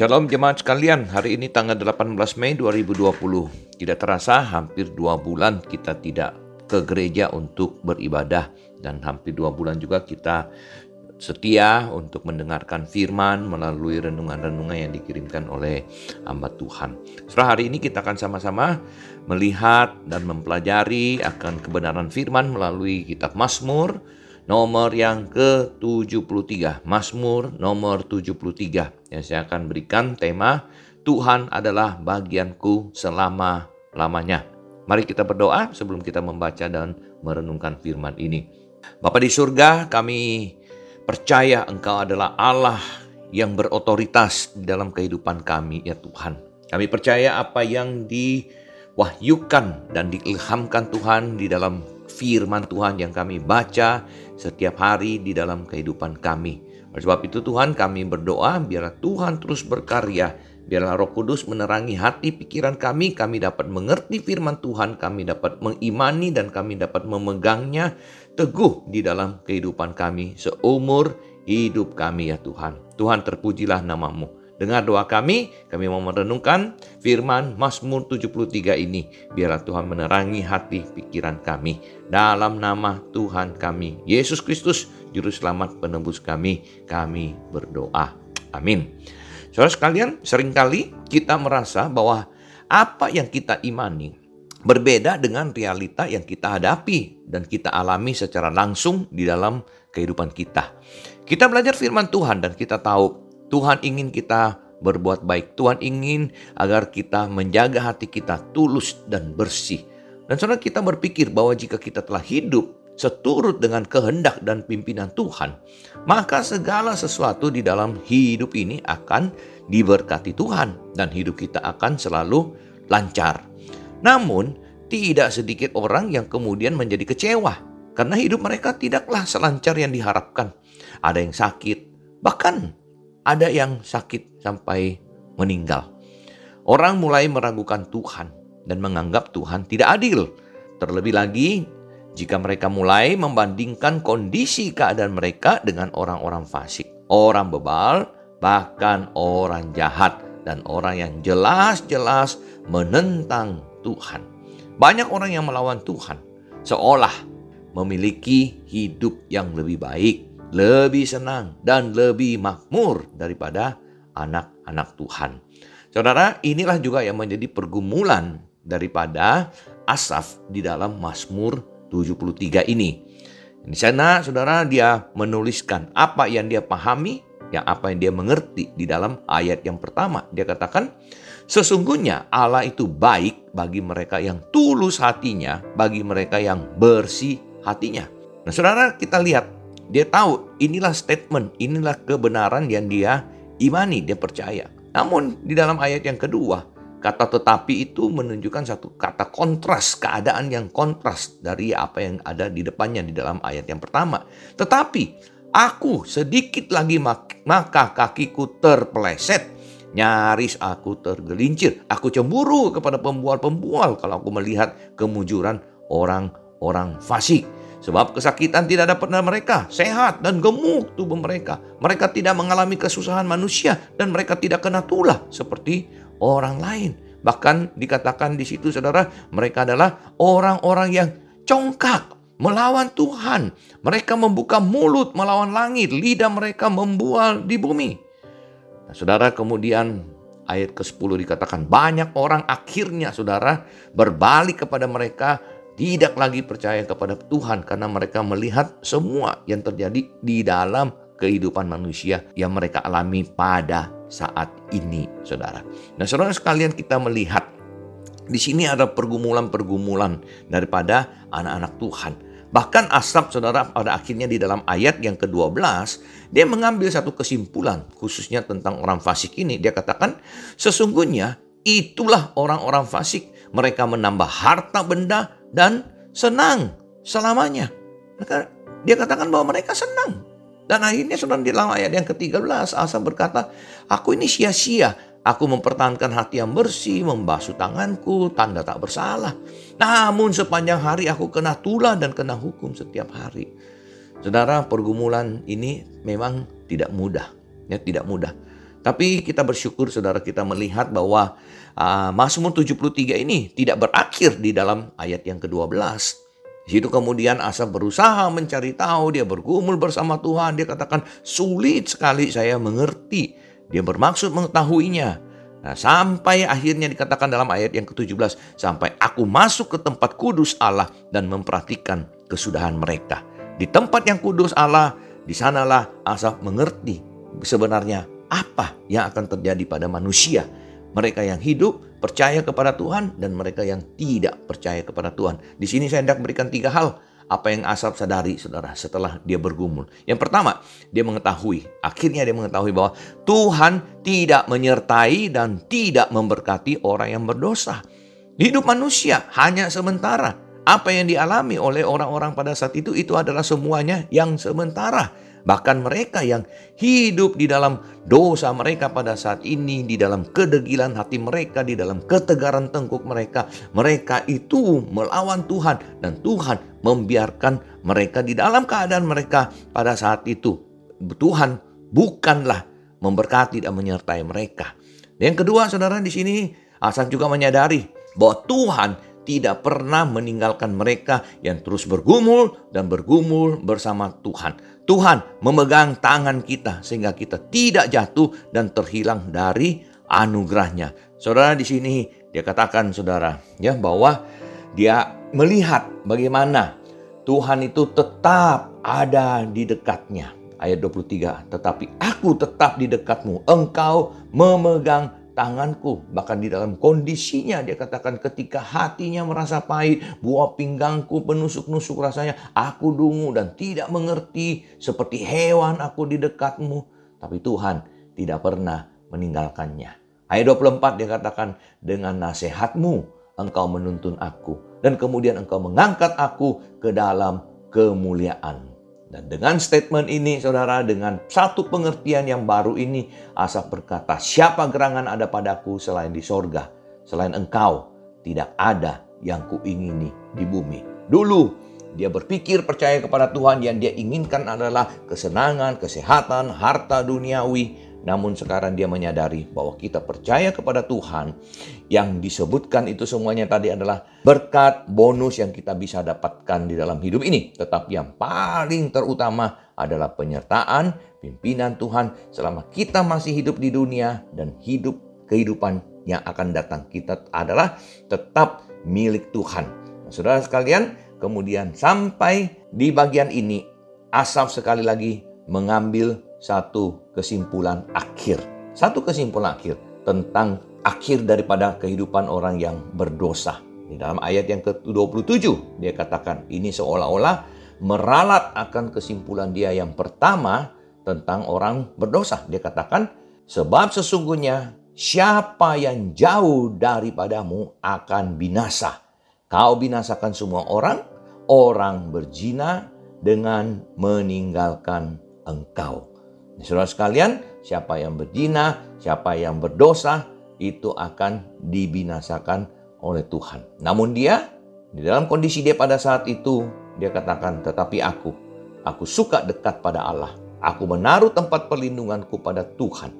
Shalom jemaat sekalian, hari ini tanggal 18 Mei 2020. Tidak terasa hampir dua bulan kita tidak ke gereja untuk beribadah dan hampir dua bulan juga kita setia untuk mendengarkan firman melalui renungan-renungan yang dikirimkan oleh hamba Tuhan. Setelah hari ini kita akan sama-sama melihat dan mempelajari akan kebenaran firman melalui kitab Mazmur, nomor yang ke-73. Mazmur nomor 73 yang saya akan berikan tema Tuhan adalah bagianku selama-lamanya. Mari kita berdoa sebelum kita membaca dan merenungkan firman ini. Bapa di surga, kami percaya Engkau adalah Allah yang berotoritas dalam kehidupan kami ya Tuhan. Kami percaya apa yang diwahyukan dan diilhamkan Tuhan di dalam firman Tuhan yang kami baca setiap hari di dalam kehidupan kami. Oleh sebab itu Tuhan kami berdoa biarlah Tuhan terus berkarya, biarlah Roh Kudus menerangi hati pikiran kami, kami dapat mengerti firman Tuhan, kami dapat mengimani dan kami dapat memegangnya teguh di dalam kehidupan kami seumur hidup kami ya Tuhan. Tuhan terpujilah namamu. Dengar doa kami, kami mau merenungkan firman Mazmur 73 ini. Biarlah Tuhan menerangi hati pikiran kami. Dalam nama Tuhan kami, Yesus Kristus, Juru Selamat penebus kami, kami berdoa. Amin. Saudara sekalian, sering kali kita merasa bahwa apa yang kita imani berbeda dengan realita yang kita hadapi dan kita alami secara langsung di dalam kehidupan kita. Kita belajar firman Tuhan dan kita tahu Tuhan ingin kita berbuat baik. Tuhan ingin agar kita menjaga hati kita tulus dan bersih. Dan saudara kita berpikir bahwa jika kita telah hidup seturut dengan kehendak dan pimpinan Tuhan, maka segala sesuatu di dalam hidup ini akan diberkati Tuhan dan hidup kita akan selalu lancar. Namun, tidak sedikit orang yang kemudian menjadi kecewa karena hidup mereka tidaklah selancar yang diharapkan. Ada yang sakit, bahkan ada yang sakit sampai meninggal. Orang mulai meragukan Tuhan dan menganggap Tuhan tidak adil. Terlebih lagi jika mereka mulai membandingkan kondisi keadaan mereka dengan orang-orang fasik, orang bebal, bahkan orang jahat dan orang yang jelas-jelas menentang Tuhan. Banyak orang yang melawan Tuhan seolah memiliki hidup yang lebih baik lebih senang dan lebih makmur daripada anak-anak Tuhan. Saudara, inilah juga yang menjadi pergumulan daripada Asaf di dalam Mazmur 73 ini. Di sana saudara dia menuliskan apa yang dia pahami, yang apa yang dia mengerti di dalam ayat yang pertama. Dia katakan, sesungguhnya Allah itu baik bagi mereka yang tulus hatinya, bagi mereka yang bersih hatinya. Nah saudara kita lihat dia tahu inilah statement, inilah kebenaran yang dia imani, dia percaya. Namun di dalam ayat yang kedua, kata tetapi itu menunjukkan satu kata kontras, keadaan yang kontras dari apa yang ada di depannya di dalam ayat yang pertama. Tetapi aku sedikit lagi maka kakiku terpeleset, nyaris aku tergelincir. Aku cemburu kepada pembual-pembual kalau aku melihat kemujuran orang-orang fasik. Sebab kesakitan tidak dapat pada mereka, sehat dan gemuk tubuh mereka. Mereka tidak mengalami kesusahan manusia dan mereka tidak kena tulah seperti orang lain. Bahkan dikatakan di situ saudara, mereka adalah orang-orang yang congkak melawan Tuhan. Mereka membuka mulut melawan langit, lidah mereka membual di bumi. Nah, saudara kemudian ayat ke-10 dikatakan banyak orang akhirnya saudara berbalik kepada mereka tidak lagi percaya kepada Tuhan karena mereka melihat semua yang terjadi di dalam kehidupan manusia yang mereka alami pada saat ini, saudara. Nah, saudara sekalian kita melihat di sini ada pergumulan-pergumulan daripada anak-anak Tuhan. Bahkan Asap saudara pada akhirnya di dalam ayat yang ke-12 dia mengambil satu kesimpulan khususnya tentang orang fasik ini. Dia katakan sesungguhnya itulah orang-orang fasik. Mereka menambah harta benda dan senang selamanya. Maka dia katakan bahwa mereka senang. Dan akhirnya sudah di dalam ayat yang ke-13 Asa berkata, aku ini sia-sia. Aku mempertahankan hati yang bersih, membasuh tanganku, tanda tak bersalah. Namun sepanjang hari aku kena tulah dan kena hukum setiap hari. Saudara, pergumulan ini memang tidak mudah. Ya, tidak mudah. Tapi kita bersyukur saudara kita melihat bahwa uh, Mazmur 73 ini tidak berakhir di dalam ayat yang ke-12. Di situ kemudian Asa berusaha mencari tahu, dia bergumul bersama Tuhan, dia katakan sulit sekali saya mengerti. Dia bermaksud mengetahuinya. Nah, sampai akhirnya dikatakan dalam ayat yang ke-17, sampai aku masuk ke tempat kudus Allah dan memperhatikan kesudahan mereka. Di tempat yang kudus Allah, di sanalah Asaf mengerti sebenarnya apa yang akan terjadi pada manusia. Mereka yang hidup percaya kepada Tuhan dan mereka yang tidak percaya kepada Tuhan. Di sini saya hendak berikan tiga hal apa yang Asaf sadari saudara setelah dia bergumul. Yang pertama, dia mengetahui, akhirnya dia mengetahui bahwa Tuhan tidak menyertai dan tidak memberkati orang yang berdosa. Hidup manusia hanya sementara. Apa yang dialami oleh orang-orang pada saat itu itu adalah semuanya yang sementara. Bahkan mereka yang hidup di dalam dosa mereka pada saat ini, di dalam kedegilan hati mereka, di dalam ketegaran tengkuk mereka, mereka itu melawan Tuhan dan Tuhan membiarkan mereka di dalam keadaan mereka pada saat itu. Tuhan bukanlah memberkati dan menyertai mereka. Yang kedua, saudara di sini Asaf juga menyadari bahwa Tuhan tidak pernah meninggalkan mereka yang terus bergumul dan bergumul bersama Tuhan. Tuhan memegang tangan kita sehingga kita tidak jatuh dan terhilang dari anugerahnya. Saudara di sini dia katakan saudara ya bahwa dia melihat bagaimana Tuhan itu tetap ada di dekatnya. Ayat 23, tetapi aku tetap di dekatmu. Engkau memegang tanganku. Bahkan di dalam kondisinya dia katakan ketika hatinya merasa pahit, buah pinggangku penusuk-nusuk rasanya, aku dungu dan tidak mengerti seperti hewan aku di dekatmu. Tapi Tuhan tidak pernah meninggalkannya. Ayat 24 dia katakan, dengan nasihatmu engkau menuntun aku. Dan kemudian engkau mengangkat aku ke dalam kemuliaan. Dan dengan statement ini, saudara, dengan satu pengertian yang baru ini, Asaf berkata, siapa gerangan ada padaku selain di sorga? Selain engkau, tidak ada yang kuingini di bumi. Dulu, dia berpikir percaya kepada Tuhan yang dia inginkan adalah kesenangan, kesehatan, harta duniawi, namun sekarang dia menyadari bahwa kita percaya kepada Tuhan yang disebutkan itu semuanya tadi adalah berkat bonus yang kita bisa dapatkan di dalam hidup ini. Tetapi yang paling terutama adalah penyertaan pimpinan Tuhan selama kita masih hidup di dunia dan hidup kehidupan yang akan datang. Kita adalah tetap milik Tuhan. Nah, saudara sekalian, kemudian sampai di bagian ini Asaf sekali lagi mengambil satu kesimpulan akhir. Satu kesimpulan akhir tentang akhir daripada kehidupan orang yang berdosa. Di dalam ayat yang ke-27 dia katakan ini seolah-olah meralat akan kesimpulan dia yang pertama tentang orang berdosa. Dia katakan sebab sesungguhnya siapa yang jauh daripadamu akan binasa. Kau binasakan semua orang, orang berzina dengan meninggalkan engkau. Saudara sekalian, siapa yang berzina, siapa yang berdosa, itu akan dibinasakan oleh Tuhan. Namun dia, di dalam kondisi dia pada saat itu, dia katakan, tetapi aku, aku suka dekat pada Allah. Aku menaruh tempat perlindunganku pada Tuhan,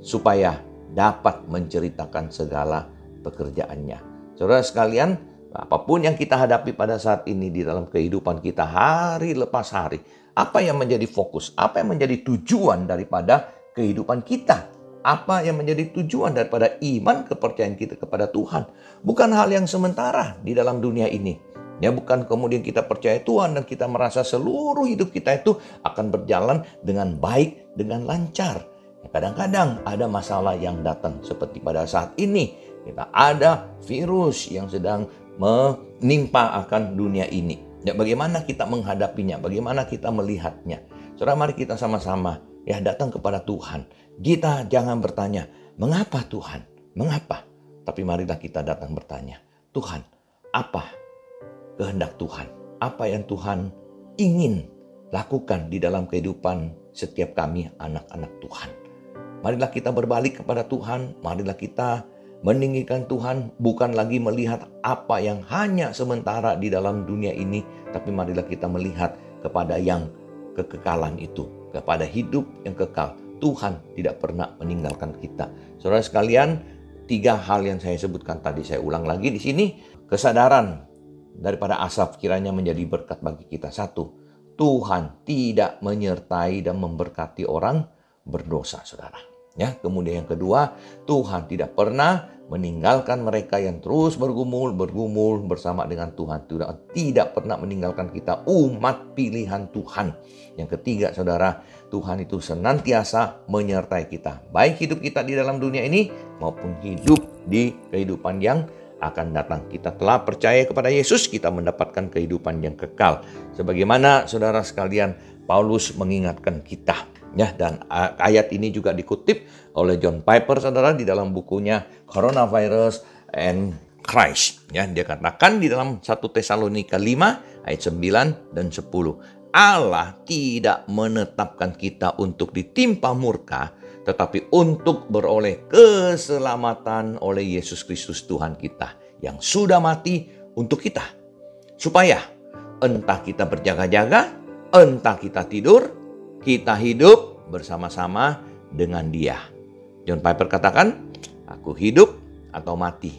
supaya dapat menceritakan segala pekerjaannya. Saudara sekalian, apa pun yang kita hadapi pada saat ini di dalam kehidupan kita hari lepas hari, apa yang menjadi fokus? Apa yang menjadi tujuan daripada kehidupan kita? Apa yang menjadi tujuan daripada iman kepercayaan kita kepada Tuhan? Bukan hal yang sementara di dalam dunia ini. Ya bukan kemudian kita percaya Tuhan dan kita merasa seluruh hidup kita itu akan berjalan dengan baik, dengan lancar. Ya, kadang-kadang ada masalah yang datang seperti pada saat ini. Kita ada virus yang sedang menimpa akan dunia ini. Ya, bagaimana kita menghadapinya, bagaimana kita melihatnya. Saudara, mari kita sama-sama ya datang kepada Tuhan. Kita jangan bertanya, mengapa Tuhan? Mengapa? Tapi marilah kita datang bertanya, Tuhan, apa kehendak Tuhan? Apa yang Tuhan ingin lakukan di dalam kehidupan setiap kami anak-anak Tuhan? Marilah kita berbalik kepada Tuhan, marilah kita meninggikan Tuhan bukan lagi melihat apa yang hanya sementara di dalam dunia ini, tapi marilah kita melihat kepada yang kekekalan itu, kepada hidup yang kekal. Tuhan tidak pernah meninggalkan kita. Saudara sekalian, tiga hal yang saya sebutkan tadi saya ulang lagi di sini. Kesadaran daripada Asaf kiranya menjadi berkat bagi kita. Satu, Tuhan tidak menyertai dan memberkati orang berdosa, saudara. Ya, kemudian yang kedua, Tuhan tidak pernah meninggalkan mereka yang terus bergumul, bergumul bersama dengan Tuhan. Tidak, tidak pernah meninggalkan kita umat pilihan Tuhan. Yang ketiga, saudara, Tuhan itu senantiasa menyertai kita. Baik hidup kita di dalam dunia ini maupun hidup di kehidupan yang akan datang. Kita telah percaya kepada Yesus, kita mendapatkan kehidupan yang kekal. Sebagaimana saudara sekalian, Paulus mengingatkan kita Ya, dan ayat ini juga dikutip oleh John Piper saudara di dalam bukunya Coronavirus and Christ. Ya, dia katakan di dalam 1 Tesalonika 5 ayat 9 dan 10. Allah tidak menetapkan kita untuk ditimpa murka, tetapi untuk beroleh keselamatan oleh Yesus Kristus Tuhan kita yang sudah mati untuk kita. Supaya entah kita berjaga-jaga, entah kita tidur, kita hidup bersama-sama dengan Dia. John Piper katakan, "Aku hidup atau mati,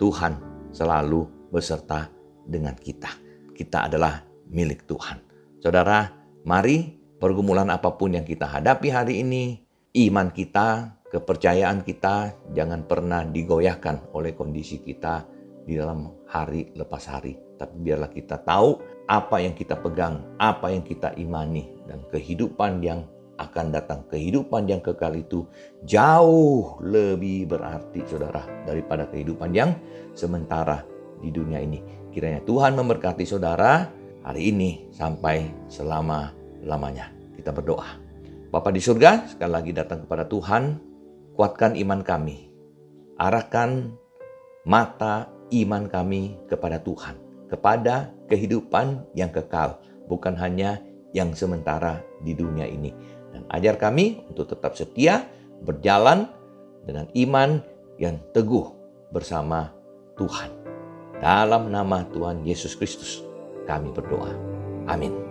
Tuhan selalu beserta dengan kita. Kita adalah milik Tuhan." Saudara, mari pergumulan apa pun yang kita hadapi hari ini, iman kita, kepercayaan kita jangan pernah digoyahkan oleh kondisi kita di dalam hari lepas hari. Tapi biarlah kita tahu apa yang kita pegang, apa yang kita imani, dan kehidupan yang akan datang, kehidupan yang kekal itu jauh lebih berarti, saudara, daripada kehidupan yang sementara di dunia ini. Kiranya Tuhan memberkati saudara hari ini sampai selama-lamanya. Kita berdoa. Bapa di surga, sekali lagi datang kepada Tuhan, kuatkan iman kami. Arahkan mata iman kami kepada Tuhan kepada kehidupan yang kekal, bukan hanya yang sementara di dunia ini. Dan ajar kami untuk tetap setia berjalan dengan iman yang teguh bersama Tuhan. Dalam nama Tuhan Yesus Kristus kami berdoa. Amin.